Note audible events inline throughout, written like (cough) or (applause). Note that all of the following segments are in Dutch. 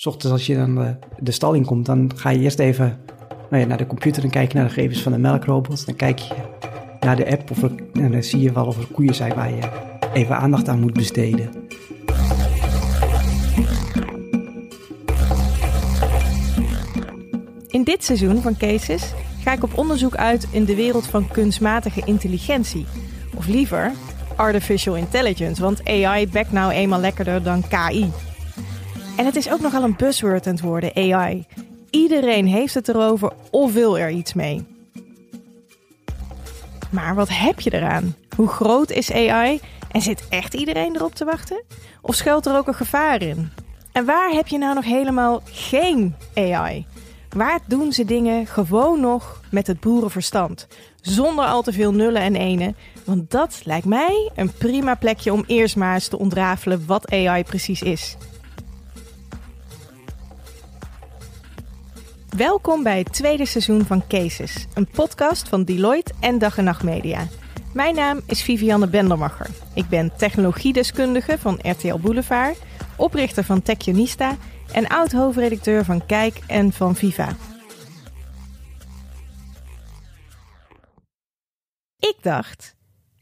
S ochtends als je dan de, de stal in komt, dan ga je eerst even nou ja, naar de computer en kijk naar de gegevens van de melkrobot. Dan kijk je naar de app of er, en dan zie je wel of er koeien zijn waar je even aandacht aan moet besteden. In dit seizoen van Cases ga ik op onderzoek uit in de wereld van kunstmatige intelligentie. Of liever, artificial intelligence, want AI bekt nou eenmaal lekkerder dan KI. En het is ook nogal een buzzword aan het worden, AI. Iedereen heeft het erover of wil er iets mee. Maar wat heb je eraan? Hoe groot is AI? En zit echt iedereen erop te wachten? Of schuilt er ook een gevaar in? En waar heb je nou nog helemaal geen AI? Waar doen ze dingen gewoon nog met het boerenverstand? Zonder al te veel nullen en enen. Want dat lijkt mij een prima plekje om eerst maar eens te ontrafelen wat AI precies is. Welkom bij het tweede seizoen van Cases, een podcast van Deloitte en Dag en Nacht Media. Mijn naam is Vivianne Bendermacher. Ik ben technologiedeskundige van RTL Boulevard, oprichter van Techionista en oud-hoofdredacteur van Kijk en van Viva. Ik dacht,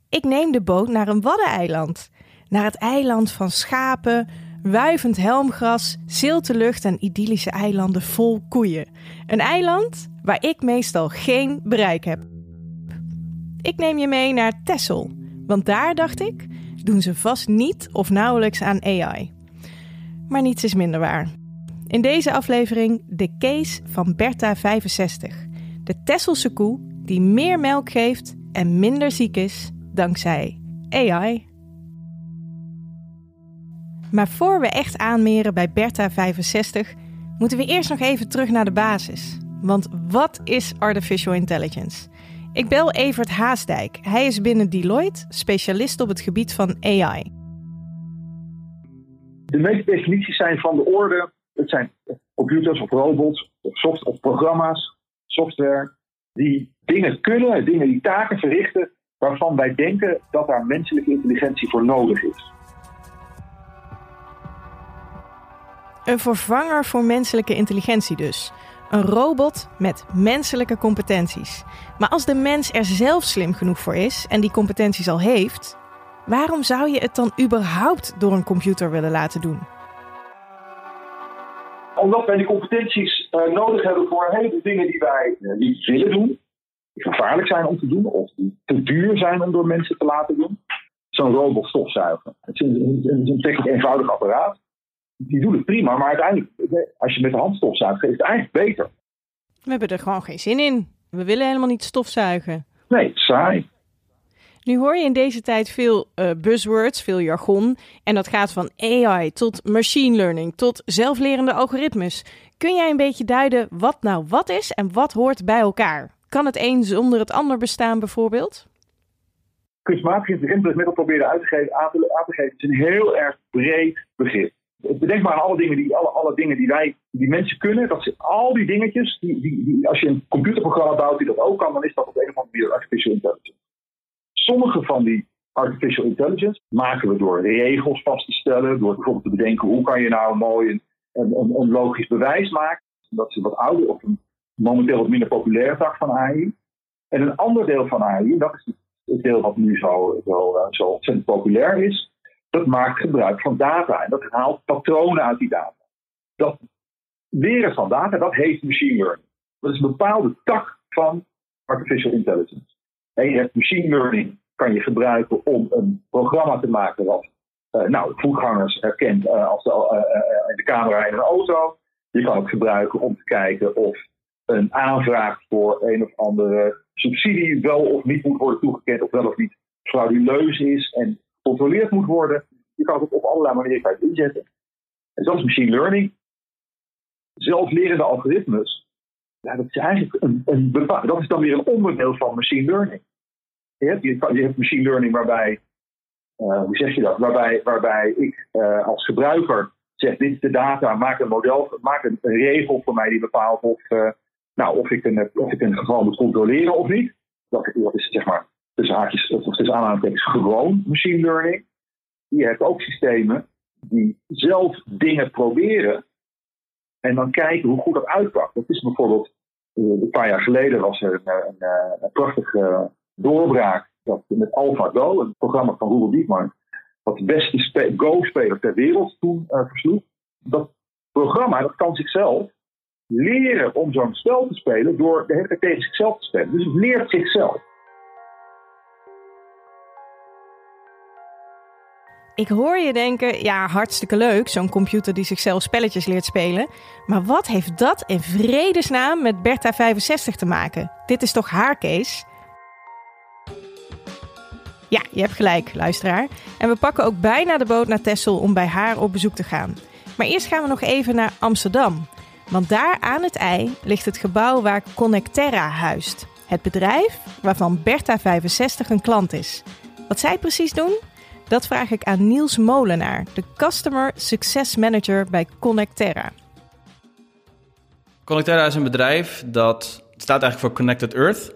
ik neem de boot naar een waddeneiland. Naar het eiland van schapen, wuivend helmgras, zilte lucht en idyllische eilanden vol koeien. Een eiland waar ik meestal geen bereik heb. Ik neem je mee naar Texel, want daar dacht ik, doen ze vast niet of nauwelijks aan AI. Maar niets is minder waar. In deze aflevering de case van Bertha 65, de Tesselse koe die meer melk geeft en minder ziek is dankzij AI. Maar voor we echt aanmeren bij Bertha 65, moeten we eerst nog even terug naar de basis. Want wat is artificial intelligence? Ik bel Evert Haasdijk. Hij is binnen Deloitte specialist op het gebied van AI. De meeste definities zijn van de orde. Het zijn computers of robots of, soft, of programma's, software, die dingen kunnen, dingen die taken verrichten waarvan wij denken dat daar menselijke intelligentie voor nodig is. Een vervanger voor menselijke intelligentie dus. Een robot met menselijke competenties. Maar als de mens er zelf slim genoeg voor is en die competenties al heeft, waarom zou je het dan überhaupt door een computer willen laten doen? Omdat wij die competenties uh, nodig hebben voor een heleboel dingen die wij uh, niet willen doen, die gevaarlijk zijn om te doen of die te duur zijn om door mensen te laten doen. Zo'n robot stofzuigen. Het is een, een, een eenvoudig apparaat die doen het prima, maar uiteindelijk, als je met de hand stofzuigt, is het eigenlijk beter. We hebben er gewoon geen zin in. We willen helemaal niet stofzuigen. Nee, saai. Nu hoor je in deze tijd veel uh, buzzwords, veel jargon. En dat gaat van AI tot machine learning tot zelflerende algoritmes. Kun jij een beetje duiden wat nou wat is en wat hoort bij elkaar? Kan het een zonder het ander bestaan bijvoorbeeld? Kunstmatige intelligentie, proberen uit te geven, aan te, aan te geven, is een heel erg breed begrip. Bedenk maar aan alle dingen die, alle, alle dingen die wij, die mensen kunnen. Dat zijn al die dingetjes, die, die, die, als je een computerprogramma bouwt die dat ook kan, dan is dat op een of andere manier artificial intelligence. Sommige van die artificial intelligence maken we door regels vast te stellen, door bijvoorbeeld te bedenken hoe kan je nou mooi een, een, logisch bewijs maken. Dat is wat ouder of een momenteel wat minder populaire tak van AI. En een ander deel van AI, dat is het deel wat nu zo, zo, eh, zo ontzettend populair is, dat maakt gebruik van data en dat haalt patronen uit die data. Dat leren van data, dat heet machine learning. Dat is een bepaalde tak van artificial intelligence. En je hebt machine learning, kan je gebruiken om een programma te maken wat uh, nou, voetgangers herkent uh, als de, uh, de camera in een auto. Je kan het gebruiken om te kijken of een aanvraag voor een of andere subsidie wel of niet moet worden toegekend, of wel of niet frauduleus is en gecontroleerd moet worden. Je kan het op allerlei manieren inzetten. En zoals machine learning, zelflerende algoritmes, ja, dat is eigenlijk een, een dat is dan weer een onderdeel van machine learning. Je hebt, je, hebt machine learning waarbij, uh, hoe zeg je dat, waarbij, waarbij ik uh, als gebruiker zeg, dit is de data, maak een model, maak een, regel voor mij die bepaalt of, uh, nou, of, ik een, of ik een geval moet controleren of niet. Dat, dat is zeg maar tussen haakjes of tussen aanhalingstekens gewoon machine learning. Je hebt ook systemen die zelf dingen proberen En dan kijken hoe goed dat uitpakt. Dat is bijvoorbeeld, eh, een paar jaar geleden was er een, een, een prachtige doorbraak dat met AlphaGo, een programma van Roel Diekman, wat de beste Go-speler ter wereld toen versloeg. Dat programma dat kan zichzelf leren om zo'n spel te spelen door de hele tegen zichzelf te spelen. Dus het leert zichzelf. Ik hoor je denken, ja, hartstikke leuk, zo'n computer die zichzelf spelletjes leert spelen. Maar wat heeft dat in vredesnaam met Bertha 65 te maken? Dit is toch haar case? Ja, je hebt gelijk, luisteraar. En we pakken ook bijna de boot naar Texel om bij haar op bezoek te gaan. Maar eerst gaan we nog even naar Amsterdam. Want daar aan het ei ligt het gebouw waar Connecterra huist. Het bedrijf waarvan Bertha 65 een klant is. Wat zij precies doen? Dat vraag ik aan Niels Molenaar, de Customer Success Manager bij Connecterra. Connecterra is een bedrijf dat staat eigenlijk voor Connected Earth.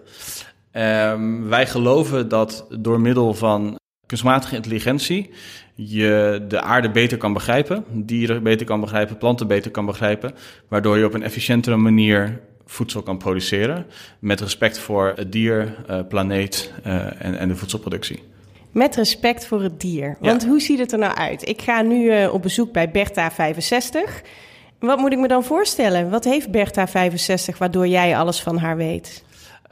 Um, wij geloven dat door middel van kunstmatige intelligentie je de aarde beter kan begrijpen, dieren beter kan begrijpen, planten beter kan begrijpen, waardoor je op een efficiëntere manier voedsel kan produceren met respect voor het dier, uh, planeet uh, en, en de voedselproductie. Met respect voor het dier. Want hoe ziet het er nou uit? Ik ga nu uh, op bezoek bij Bertha 65. Wat moet ik me dan voorstellen? Wat heeft Bertha 65 waardoor jij alles van haar weet?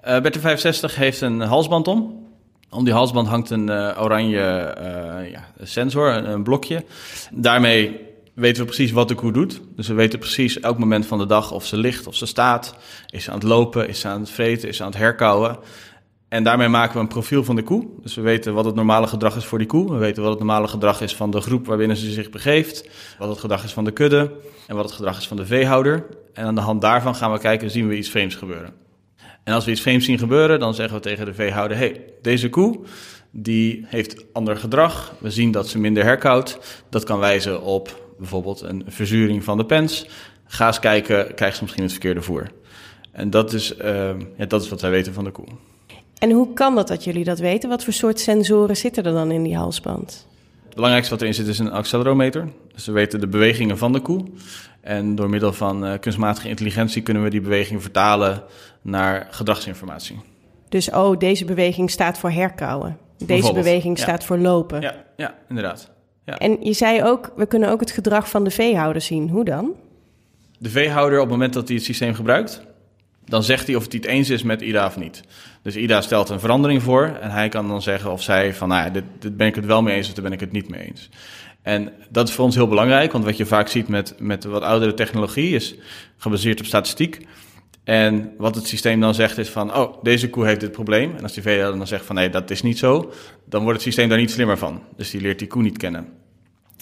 Uh, Bertha 65 heeft een halsband om. Om die halsband hangt een uh, oranje ja, sensor, een, een, blokje. Daarmee weten we precies wat de koe doet. Dus we weten precies elk moment van de dag of ze ligt, of ze staat. Is ze aan het lopen, is ze aan het vreten, is ze aan het herkauwen. En daarmee maken we een profiel van de koe. Dus we weten wat het normale gedrag is voor die koe. We weten wat het normale gedrag is van de groep waarbinnen ze zich begeeft. Wat het gedrag is van de kudde. En wat het gedrag is van de veehouder. En aan de hand daarvan gaan we kijken, zien we iets vreemds gebeuren. En als we iets vreemds zien gebeuren, dan zeggen we tegen de veehouder: hey, deze koe die heeft ander gedrag. We zien dat ze minder herkoudt. Dat kan wijzen op bijvoorbeeld een verzuring van de pens. Ga eens kijken, krijgt ze misschien het verkeerde voer. En dat is, uh, ja, dat is wat wij weten van de koe. En hoe kan dat dat jullie dat weten? Wat voor soort sensoren zitten er dan in die halsband? Het belangrijkste wat erin zit is een accelerometer. Dus we weten de bewegingen van de koe. En door middel van uh, kunstmatige intelligentie kunnen we die beweging vertalen naar gedragsinformatie. Dus oh, deze beweging staat voor herkauwen. Deze beweging ja. staat voor lopen. Ja, ja inderdaad. Ja. En je zei ook, we kunnen ook het gedrag van de veehouder zien. Hoe dan? De veehouder, op het moment dat hij het systeem gebruikt, dan zegt hij of het eens is met IDA of niet. Dus IDA stelt een verandering voor en hij kan dan zeggen of zij van, nou dit, dit ben ik het wel mee eens of daar ben ik het niet mee eens. En dat is voor ons heel belangrijk, want wat je vaak ziet met, met wat oudere technologie is gebaseerd op statistiek. En wat het systeem dan zegt is van, oh, deze koe heeft dit probleem. En als die veehouder dan zegt van, nee, dat is niet zo, dan wordt het systeem daar niet slimmer van. Dus die leert die koe niet kennen.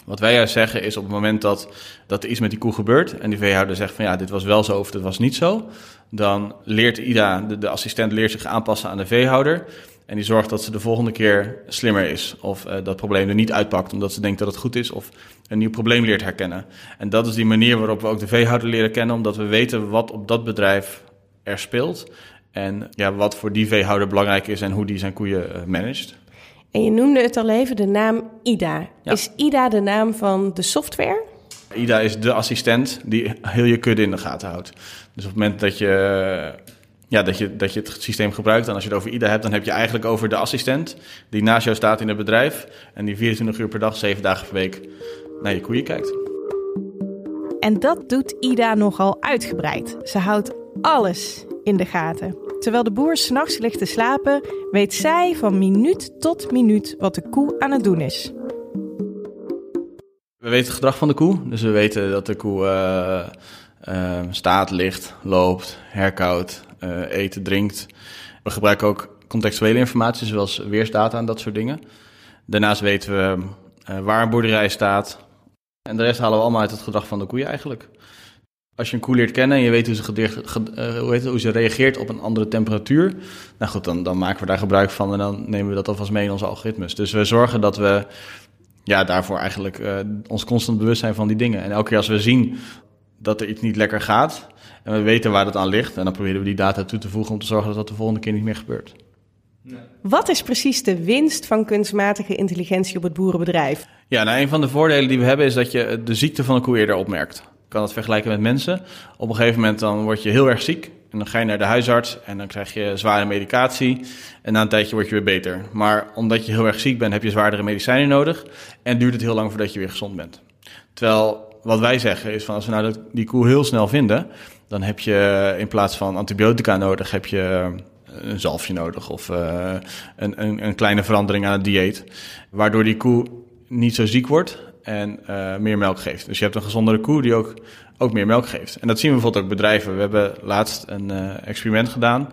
Wat wij juist zeggen is op het moment dat, dat er iets met die koe gebeurt en die veehouder zegt van ja, dit was wel zo of dit was niet zo, dan leert Ida, de, assistent leert zich aanpassen aan de veehouder en die zorgt dat ze de volgende keer slimmer is of uh, dat probleem er niet uitpakt omdat ze denkt dat het goed is of een nieuw probleem leert herkennen. En dat is die manier waarop we ook de veehouder leren kennen, omdat we weten wat op dat bedrijf er speelt en ja, wat voor die veehouder belangrijk is en hoe die zijn koeien uh, managt. En je noemde het al even, de naam IDA. Ja. Is IDA de naam van de software? IDA is de assistent die heel je kudde in de gaten houdt. Dus op het moment dat je, ja, dat je, dat je het systeem gebruikt, en als je het over IDA hebt, dan heb je eigenlijk over de assistent die naast jou staat in het bedrijf en die 24 uur per dag, 7 dagen per week naar je koeien kijkt. En dat doet IDA nogal uitgebreid. Ze houdt alles in de gaten. Terwijl de boer s'nachts ligt te slapen, weet zij van minuut tot minuut wat de koe aan het doen is. We weten het gedrag van de koe. Dus we weten dat de koe uh, uh, staat, ligt, loopt, herkoudt, uh, eet, drinkt. We gebruiken ook contextuele informatie, zoals weersdata en dat soort dingen. Daarnaast weten we waar een boerderij staat. En de rest halen we allemaal uit het gedrag van de koeien eigenlijk. Als je een koe leert kennen en je weet hoe ze, gedicht, uh, hoe, het, hoe ze reageert op een andere temperatuur, nou goed, dan, dan maken we daar gebruik van en dan nemen we dat alvast mee in onze algoritmes. Dus we zorgen dat we ja, daarvoor eigenlijk uh, ons constant bewust zijn van die dingen. En elke keer als we zien dat er iets niet lekker gaat en we weten waar dat aan ligt, en dan proberen we die data toe te voegen om te zorgen dat dat de volgende keer niet meer gebeurt. Nee. Wat is precies de winst van kunstmatige intelligentie op het boerenbedrijf? Ja, nou, een van de voordelen die we hebben is dat je de ziekte van een koe eerder opmerkt. Kan het vergelijken met mensen. Op een gegeven moment dan word je heel erg ziek. En dan ga je naar de huisarts en dan krijg je zware medicatie. En na een tijdje word je weer beter. Maar omdat je heel erg ziek bent, heb je zwaardere medicijnen nodig. En duurt het heel lang voordat je weer gezond bent. Terwijl wat wij zeggen is van als we nou die koe heel snel vinden, dan heb je in plaats van antibiotica nodig, heb je een zalfje nodig of uh, een, een, een, kleine verandering aan het dieet. Waardoor die koe niet zo ziek wordt en uh, meer melk geeft. Dus je hebt een gezondere koe die ook, ook meer melk geeft. En dat zien we bijvoorbeeld ook bedrijven. We hebben laatst een uh, experiment gedaan.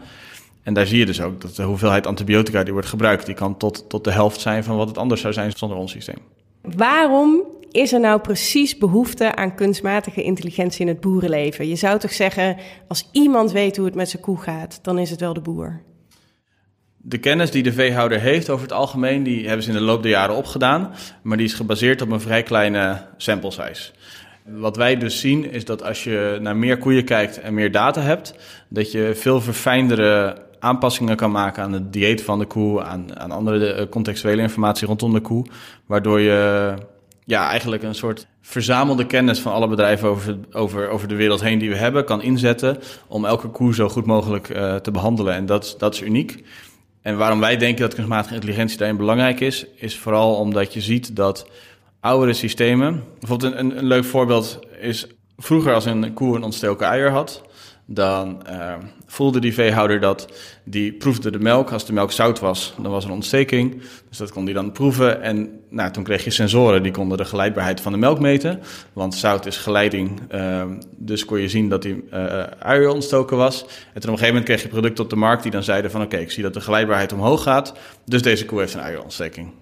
En daar zie je dus ook dat de hoeveelheid antibiotica die wordt gebruikt, die kan tot, tot de helft zijn van wat het anders zou zijn zonder ons systeem. Waarom is er nou precies behoefte aan kunstmatige intelligentie in het boerenleven? Je zou toch zeggen, als iemand weet hoe het met zijn koe gaat, dan is het wel de boer. De kennis die de veehouder heeft over het algemeen, die hebben ze in de loop der jaren opgedaan, maar die is gebaseerd op een vrij kleine sample size. Wat wij dus zien is dat als je naar meer koeien kijkt en meer data hebt, dat je veel verfijndere aanpassingen kan maken aan het dieet van de koe, aan, aan andere eh, contextuele informatie rondom de koe, waardoor je ja, eigenlijk een soort verzamelde kennis van alle bedrijven over, over, over de wereld heen die we hebben kan inzetten om elke koe zo goed mogelijk uh, te behandelen. En dat, dat is uniek. En waarom wij denken dat kunstmatige intelligentie daarin belangrijk is, is vooral omdat je ziet dat oudere systemen. Bijvoorbeeld een, een, leuk voorbeeld is vroeger als een koe een ontstoken eier had, dan uh, voelde die veehouder dat. Die proefde de melk. Als de melk zout was, dan was er een ontsteking. Dus dat kon hij dan proeven. En nou, toen kreeg je sensoren die konden de geleidbaarheid van de melk meten. Want zout is geleiding. Uh, dus kon je zien dat die uh, ontstoken was. En toen op een gegeven moment kreeg je producten op de markt die dan zeiden van... oké, ik zie dat de geleidbaarheid omhoog gaat. Dus deze koe heeft een uierontsteking.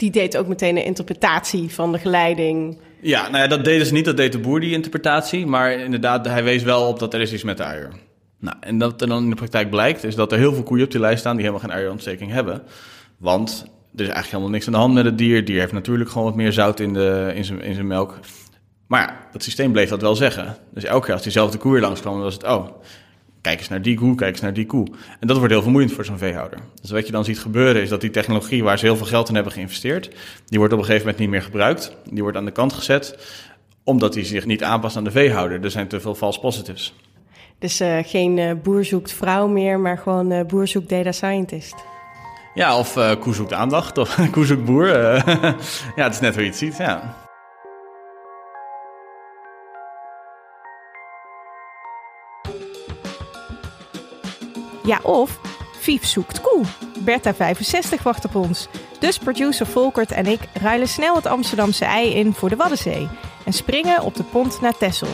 Die deed ook meteen een interpretatie van de geleiding... Ja, nou ja, dat deden ze niet. Dat deed de boer, die interpretatie. Maar inderdaad, hij wees wel op dat er is iets met de uier. Nou, en dat er dan in de praktijk blijkt, is dat er heel veel koeien op die lijst staan die helemaal geen uierontsteking hebben. Want er is eigenlijk helemaal niks aan de hand met het dier. Het dier heeft natuurlijk gewoon wat meer zout in, de, in, zijn, in zijn melk. Maar ja, dat systeem bleef dat wel zeggen. Dus elke keer als diezelfde weer langskwam, was het... oh, kijk eens naar die koe, kijk eens naar die koe. En dat wordt heel vermoeiend voor zo'n veehouder. Dus wat je dan ziet gebeuren is dat die technologie waar ze heel veel geld in hebben geïnvesteerd, die wordt op een gegeven moment niet meer gebruikt. Die wordt aan de kant gezet, omdat die zich niet aanpast aan de veehouder. Er zijn te veel false positives. Dus uh, geen uh, boer zoekt vrouw meer, maar gewoon uh, boer zoekt data scientist. Ja, of koe zoekt aandacht, of (laughs) koe zoekt boer. (laughs) ja, het is net hoe je het ziet, ja. Ja, of Vief zoekt koe. Bertha 65 wacht op ons. Dus producer Volkert en ik ruilen snel het Amsterdamse ei in voor de Waddenzee en springen op de pont naar Texel.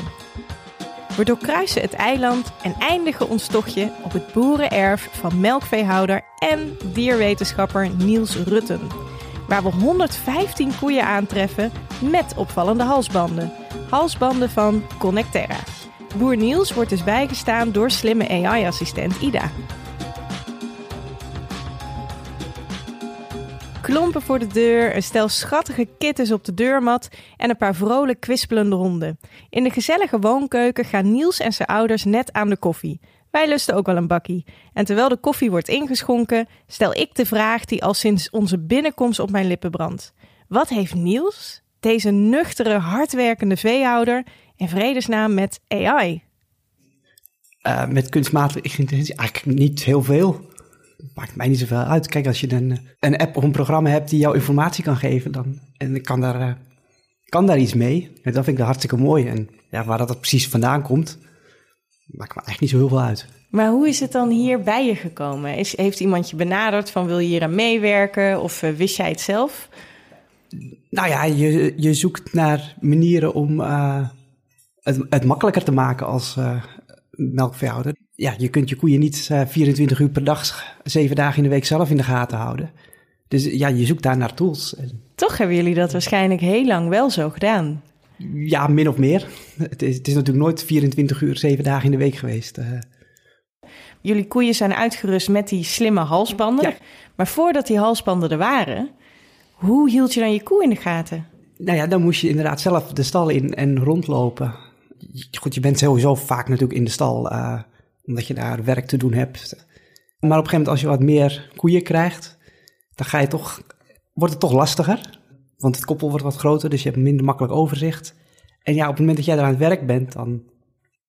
We doorkruisen het eiland en eindigen ons tochtje op het boerenerf van melkveehouder en dierwetenschapper Niels Rutten. Waar we 115 koeien aantreffen met opvallende halsbanden. Halsbanden van Connecterra. Boer Niels wordt dus bijgestaan door slimme AI-assistent Ida. Klompen voor de deur, een stel schattige kittens op de deurmat en een paar vrolijk kwispelende honden. In de gezellige woonkeuken gaan Niels en zijn ouders net aan de koffie. Wij lusten ook wel een bakkie. En terwijl de koffie wordt ingeschonken, stel ik de vraag die al sinds onze binnenkomst op mijn lippen brandt. Wat heeft Niels, deze nuchtere, hardwerkende veehouder, in vredesnaam met AI? Uh, met kunstmatige intelligentie eigenlijk niet heel veel. Maakt mij niet zoveel uit. Kijk, als je een, een app of een programma hebt die jou informatie kan geven, dan en kan daar, uh, kan daar iets mee. En dat vind ik hartstikke mooi. En ja, waar dat precies vandaan komt, maakt me eigenlijk niet zo heel veel uit. Maar hoe is het dan hier bij je gekomen? Is, heeft iemand je benaderd van wil je hier aan meewerken of uh, wist jij het zelf? Nou ja, je, je zoekt naar manieren om uh, het, het makkelijker te maken als uh, melkveehouder. Ja, je kunt je koeien niet uh, 24 uur per dag, zeven dagen in de week zelf in de gaten houden. Dus ja, je zoekt daar naar tools. Toch hebben jullie dat waarschijnlijk heel lang wel zo gedaan. Ja, min of meer. Het is, het is natuurlijk nooit 24 uur, zeven dagen in de week geweest. Uh. Jullie koeien zijn uitgerust met die slimme halsbanden. Ja. Maar voordat die halsbanden er waren, hoe hield je dan je koe in de gaten? Nou ja, dan moest je inderdaad zelf de stal in en rondlopen. Goed, je bent sowieso vaak natuurlijk in de stal, uh, omdat je daar werk te doen hebt. Maar op een gegeven moment als je wat meer koeien krijgt, dan ga je toch, wordt het toch lastiger. Want het koppel wordt wat groter, dus je hebt minder makkelijk overzicht. En ja, op het moment dat jij er aan het werk bent, dan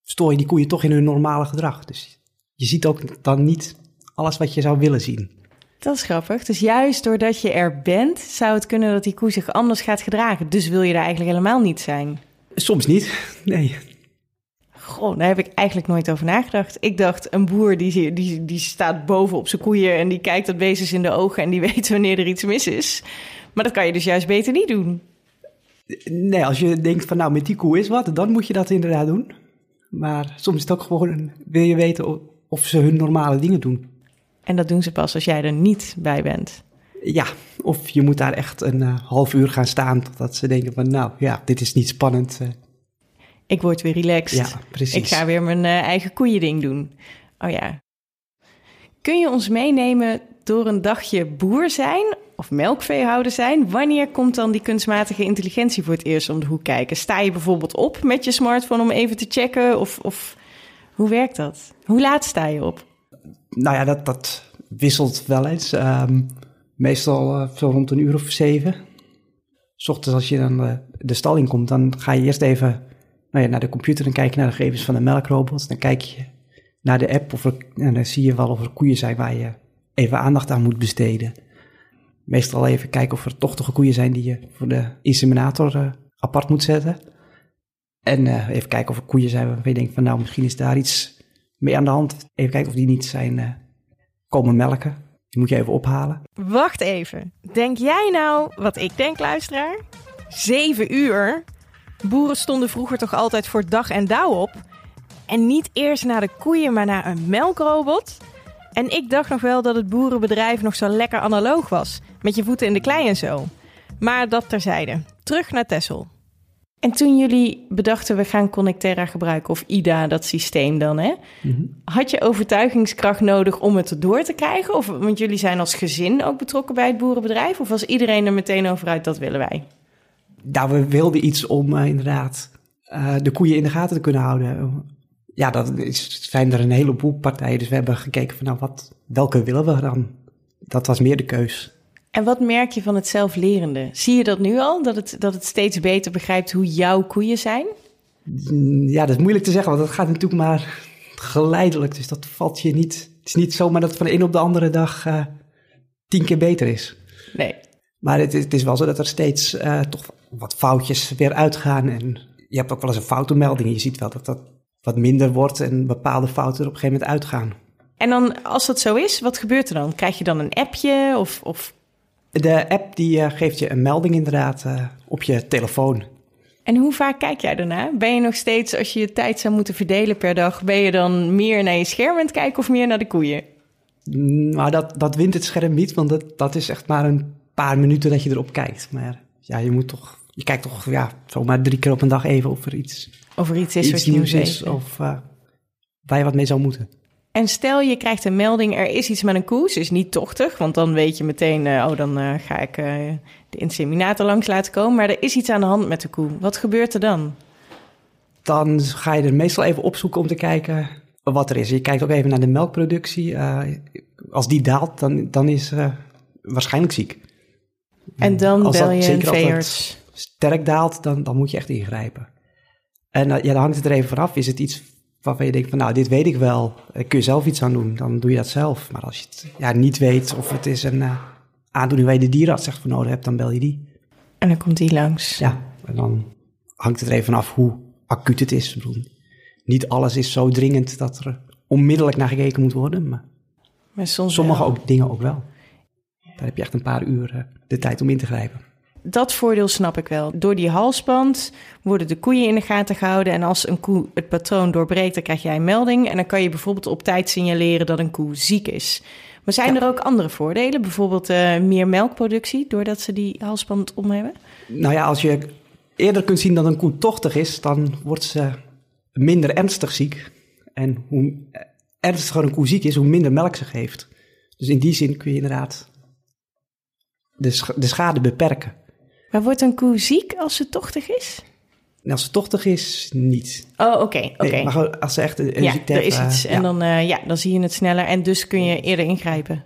stoor je die koeien toch in hun normale gedrag. Dus je ziet ook dan niet alles wat je zou willen zien. Dat is grappig. Dus juist doordat je er bent, zou het kunnen dat die koe zich anders gaat gedragen. Dus wil je daar eigenlijk helemaal niet zijn. Soms niet, nee. Goh, daar heb ik eigenlijk nooit over nagedacht. Ik dacht, een boer die, die, die staat boven op zijn koeien en die kijkt dat beestjes in de ogen en die (laughs) weet wanneer er iets mis is. Maar dat kan je dus juist beter niet doen. Nee, als je denkt van nou, met die koe is wat, dan moet je dat inderdaad doen. Maar soms is het ook gewoon, wil je weten of ze hun normale dingen doen. En dat doen ze pas als jij er niet bij bent. Ja, of je moet daar echt een uh, half uur gaan staan totdat ze denken van nou ja, dit is niet spannend. Uh. Ik word weer relaxed. Ja, precies. Ik ga weer mijn uh, eigen koeiending doen. Oh ja. Kun je ons meenemen door een dagje boer zijn of melkveehouder zijn? Wanneer komt dan die kunstmatige intelligentie voor het eerst om de hoek kijken? Sta je bijvoorbeeld op met je smartphone om even te checken? Of, of hoe werkt dat? Hoe laat sta je op? Nou ja, dat, dat wisselt wel eens. Um, meestal uh, zo rond een uur of zeven. S ochtends als je dan uh, de stal in komt, dan ga je eerst even nou ja, naar de computer en kijk je naar de gegevens van de melkrobot. Dan kijk je naar de app of en dan zie je wel of er koeien zijn waar je even aandacht aan moet besteden. Meestal even kijken of er tochtige koeien zijn die je voor de inseminator uh, apart moet zetten. En even kijken of er koeien zijn waarvan je denkt van nou misschien is daar iets mee aan de hand. Even kijken of die niet zijn uh, komen melken. Die moet je even ophalen. Wacht even. Denk jij nou wat ik denk, luisteraar? Zeven uur? Boeren stonden vroeger toch altijd voor dag en dauw op? En niet eerst naar de koeien, maar naar een melkrobot? En ik dacht nog wel dat het boerenbedrijf nog zo lekker analoog was. Met je voeten in de klei en zo. Maar dat terzijde. Terug naar Tessel. En toen jullie bedachten, we gaan Connecterra gebruiken, of IDA, dat systeem dan, hè? Mm-hmm. Had je overtuigingskracht nodig om het door te krijgen? Of, want jullie zijn als gezin ook betrokken bij het boerenbedrijf? Of was iedereen er meteen over uit, dat willen wij? Nou, we wilden iets om uh, inderdaad uh, de koeien in de gaten te kunnen houden. Ja, dat is, zijn er een heleboel partijen. Dus we hebben gekeken van, nou, wat, welke willen we dan? Dat was meer de keus. En wat merk je van het zelflerende? Zie je dat nu al, dat het, dat het steeds beter begrijpt hoe jouw koeien zijn? Ja, dat is moeilijk te zeggen, want dat gaat natuurlijk maar geleidelijk. Dus dat valt je niet. Het is niet zomaar dat van de een op de andere dag uh, tien keer beter is. Nee. Maar het, het is wel zo dat er steeds uh, toch wat foutjes weer uitgaan. En je hebt ook wel eens een foutenmelding. Je ziet wel dat dat wat minder wordt en bepaalde fouten er op een gegeven moment uitgaan. En dan, als dat zo is, wat gebeurt er dan? Krijg je dan een appje of, of de app die uh, geeft je een melding inderdaad uh, op je telefoon. En hoe vaak kijk jij daarna? Ben je nog steeds, als je je tijd zou moeten verdelen per dag, ben je dan meer naar je scherm aan het kijken of meer naar de koeien? Nou, dat, dat wint het scherm niet, want dat, dat is echt maar een paar minuten dat je erop kijkt. Maar ja, je moet toch, je kijkt toch ja, zomaar drie keer op een dag even of er iets, of er iets is iets wat nieuws is of uh, waar je wat mee zou moeten. En stel je krijgt een melding, er is iets met een koe. Ze is niet tochtig, want dan weet je meteen, uh, oh dan uh, ga ik de inseminator langs laten komen. Maar er is iets aan de hand met de koe. Wat gebeurt er dan? Dan ga je er meestal even opzoeken om te kijken wat er is. Je kijkt ook even naar de melkproductie. als die daalt, dan, dan is ze waarschijnlijk ziek. En dan als bel dat, je een veearts. sterk daalt, dan, dan moet je echt ingrijpen. En ja, dan hangt het er even vanaf. Is het iets waarvan je denkt van nou, dit weet ik wel, daar kun je zelf iets aan doen, dan doe je dat zelf. Maar als je het ja, niet weet of het is een uh, aandoening waar je de dierenarts zegt voor nodig hebt, dan bel je die. En dan komt die langs. Ja, en dan hangt het er even af hoe acuut het is. Bedoel, niet alles is zo dringend dat er onmiddellijk naar gekeken moet worden, maar, maar soms sommige ook, dingen ook wel. Daar heb je echt een paar uur uh, de tijd om in te grijpen dat voordeel snap ik wel. Door die halsband worden de koeien in de gaten gehouden. En als een koe het patroon doorbreekt, dan krijg jij een melding. En dan kan je bijvoorbeeld op tijd signaleren dat een koe ziek is. Maar zijn ja. er ook andere voordelen? Bijvoorbeeld uh, meer melkproductie, doordat ze die halsband om hebben? Nou ja, als je eerder kunt zien dat een koe tochtig is, dan wordt ze minder ernstig ziek. En hoe ernstiger een koe ziek is, hoe minder melk ze geeft. Dus in die zin kun je inderdaad de, sch de schade beperken. Maar wordt een koe ziek als ze tochtig is? Als ze tochtig is, niet. Oh, oké. Okay, oké. Nee, maar als ze echt een, een ja, ziekte er is heeft, iets. uh, en ja. dan, uh, ja, dan zie je het sneller en dus kun je eerder ingrijpen.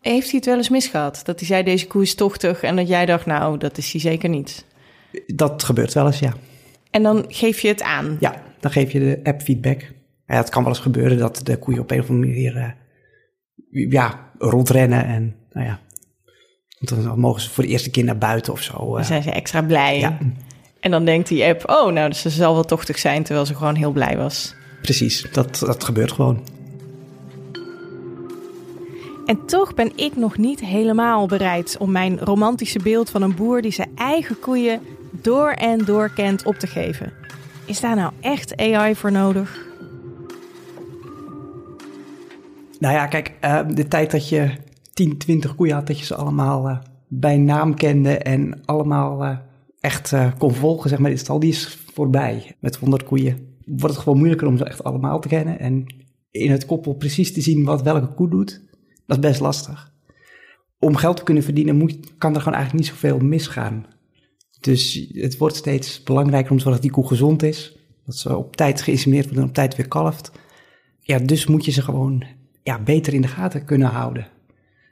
Heeft hij het wel eens misgehad? Dat hij zei, deze koe is tochtig en dat jij dacht, nou, dat is hij zeker niet. Dat gebeurt wel eens, ja. En dan geef je het aan. Ja, dan geef je de app feedback. Ja, het kan wel eens gebeuren dat de koeien op een of andere manier uh, ja, rondrennen. En nou ja, dan mogen ze voor de eerste keer naar buiten of zo. Dan zijn ze extra blij. Ja. En dan denkt die app, oh, nou, dus ze zal wel tochtig zijn, terwijl ze gewoon heel blij was. Precies, dat, dat gebeurt gewoon. En toch ben ik nog niet helemaal bereid om mijn romantische beeld van een boer die zijn eigen koeien door en door kent op te geven. Is daar nou echt AI voor nodig? Nou ja, kijk, uh, de tijd dat je 10, 20 koeien had, dat je ze allemaal uh, bij naam kende en allemaal uh, echt kon volgen, zeg maar, is al die is voorbij. Met 100 koeien wordt het gewoon moeilijker om ze echt allemaal te kennen en in het koppel precies te zien wat welke koe doet. Dat is best lastig. Om geld te kunnen verdienen moet, kan er gewoon eigenlijk niet zoveel misgaan. Dus het wordt steeds belangrijker om te zorgen dat die koe gezond is. Dat ze op tijd geïnsemineerd wordt en op tijd weer kalft. Ja, dus moet je ze gewoon ja, beter in de gaten kunnen houden.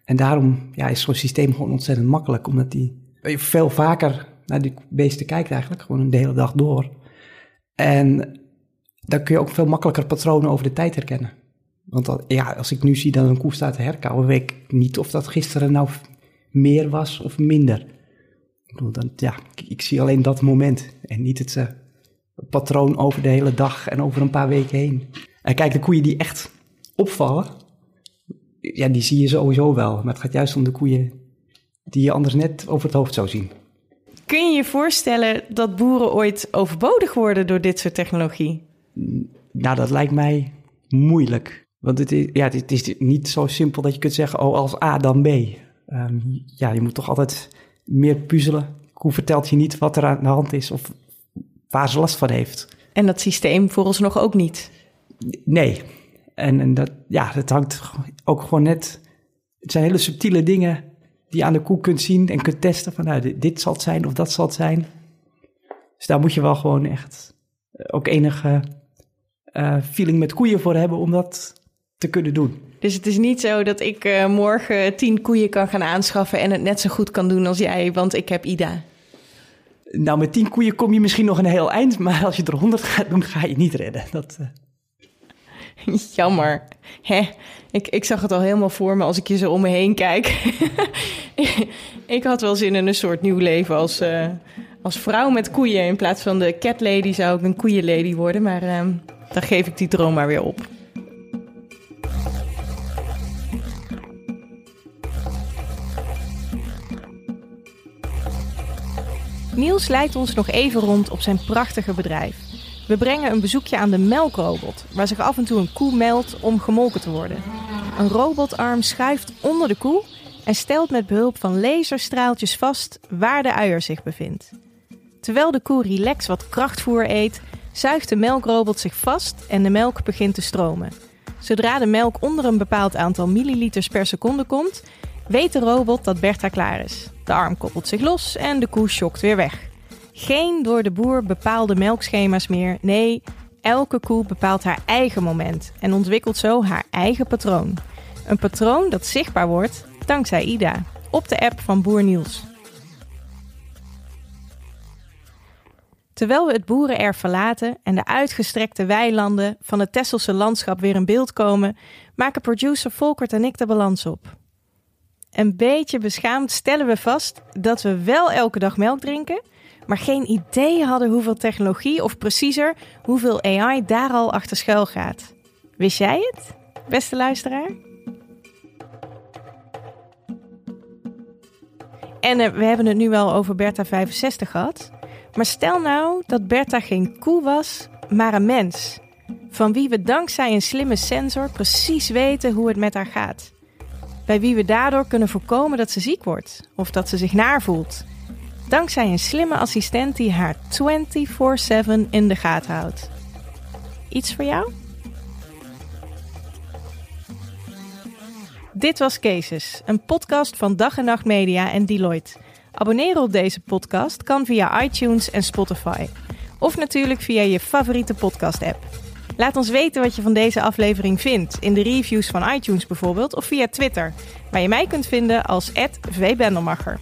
En daarom ja, is zo'n systeem gewoon ontzettend makkelijk. Omdat die veel vaker naar die beesten kijkt eigenlijk. Gewoon de hele dag door. En dan kun je ook veel makkelijker patronen over de tijd herkennen. Want ja, als ik nu zie dat een koe staat te herkauwen, weet ik niet of dat gisteren nou meer was of minder. Ik, dan, ja, ik, zie alleen dat moment en niet het uh, patroon over de hele dag en over een paar weken heen. En kijk, de koeien die echt opvallen, ja, die zie je sowieso wel. Maar het gaat juist om de koeien die je anders net over het hoofd zou zien. Kun je je voorstellen dat boeren ooit overbodig worden door dit soort technologie? Nou, dat lijkt mij moeilijk. Want het is, ja, het is niet zo simpel dat je kunt zeggen, oh, als A dan B. Um, ja, je moet toch altijd meer puzzelen. Hoe vertelt je niet wat er aan de hand is of waar ze last van heeft. En dat systeem vooralsnog ook niet? Nee. En, en dat, ja, dat hangt ook gewoon net... Het zijn hele subtiele dingen die je aan de koe kunt zien en kunt testen van nou, dit zal het zijn of dat zal het zijn. Dus daar moet je wel gewoon echt eh, ook enige uh, feeling met koeien voor hebben om dat te kunnen doen. Dus het is niet zo dat ik uh, morgen tien koeien kan gaan aanschaffen en het net zo goed kan doen als jij, want ik heb Ida. Nou, met tien koeien kom je misschien nog een heel eind, maar als je er honderd gaat doen, ga je niet redden. Dat, uh... (laughs) Jammer. Hè? Ik, ik zag het al helemaal voor me als ik je zo om me heen kijk. (laughs) ik had wel zin in een soort nieuw leven als, uh, als vrouw met koeien. In plaats van de cat lady zou ik een koeienlady worden, maar ehm, dan geef ik die droom maar weer op. Niels leidt ons nog even rond op zijn prachtige bedrijf. We brengen een bezoekje aan de melkrobot, waar zich af en toe een koe meldt om gemolken te worden. Een robotarm schuift onder de koe en stelt met behulp van laserstraaltjes vast waar de uier zich bevindt. Terwijl de koe relax wat krachtvoer eet, zuigt de melkrobot zich vast en de melk begint te stromen. Zodra de melk onder een bepaald aantal milliliters per seconde komt, weet de robot dat Bertha klaar is. De arm koppelt zich los en de koe schokt weer weg. Geen door de boer bepaalde melkschema's meer. Nee, elke koe bepaalt haar eigen moment en ontwikkelt zo haar eigen patroon. Een patroon dat zichtbaar wordt dankzij Ida op de app van Boer Niels. Terwijl we het boerenerf verlaten en de uitgestrekte weilanden van het Tesselse landschap weer in beeld komen, maken producer Volkert en ik de balans op. Een beetje beschaamd stellen we vast dat we wel elke dag melk drinken, maar geen idee hadden hoeveel technologie of preciezer hoeveel AI daar al achter schuil gaat. Wist jij het, beste luisteraar? En uh, we hebben het nu wel over Bertha 65 gehad. Maar stel nou dat Bertha geen koe was, maar een mens. Van wie we dankzij een slimme sensor precies weten hoe het met haar gaat bij wie we daardoor kunnen voorkomen dat ze ziek wordt of dat ze zich naar voelt. Dankzij een slimme assistent die haar 24/7 in de gaten houdt. Iets voor jou? Dit was Cases, een podcast van Dag en Nacht Media en Deloitte. Abonneren op deze podcast kan via iTunes en Spotify. Of natuurlijk via je favoriete podcast-app. Laat ons weten wat je van deze aflevering vindt. In de reviews van iTunes bijvoorbeeld of via Twitter, waar je mij kunt vinden als @vbendelmacher.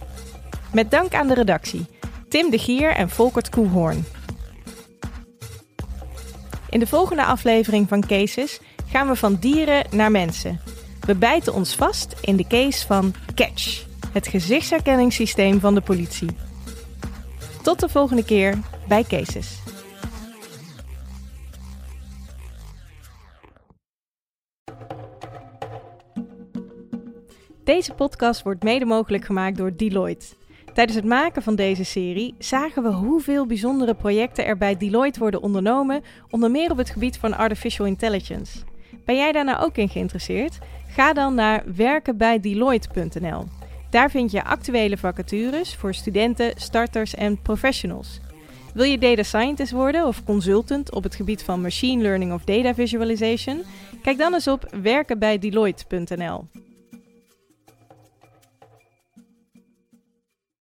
Met dank aan de redactie, Tim de Gier en Volkert Koehoorn. In de volgende aflevering van Cases gaan we van dieren naar mensen. We bijten ons vast in de case van Catch, het gezichtsherkenningssysteem van de politie. Tot de volgende keer bij Cases. Deze podcast wordt mede mogelijk gemaakt door Deloitte. Tijdens het maken van deze serie zagen we hoeveel bijzondere projecten er bij Deloitte worden ondernomen, onder meer op het gebied van artificial intelligence. Ben jij daar nou ook in geïnteresseerd? Ga dan naar werkenbijdeloitte.nl. Daar vind je actuele vacatures voor studenten, starters en professionals. Wil je data scientist worden of consultant op het gebied van machine learning of data visualization? Kijk dan eens op werkenbijdeloitte.nl.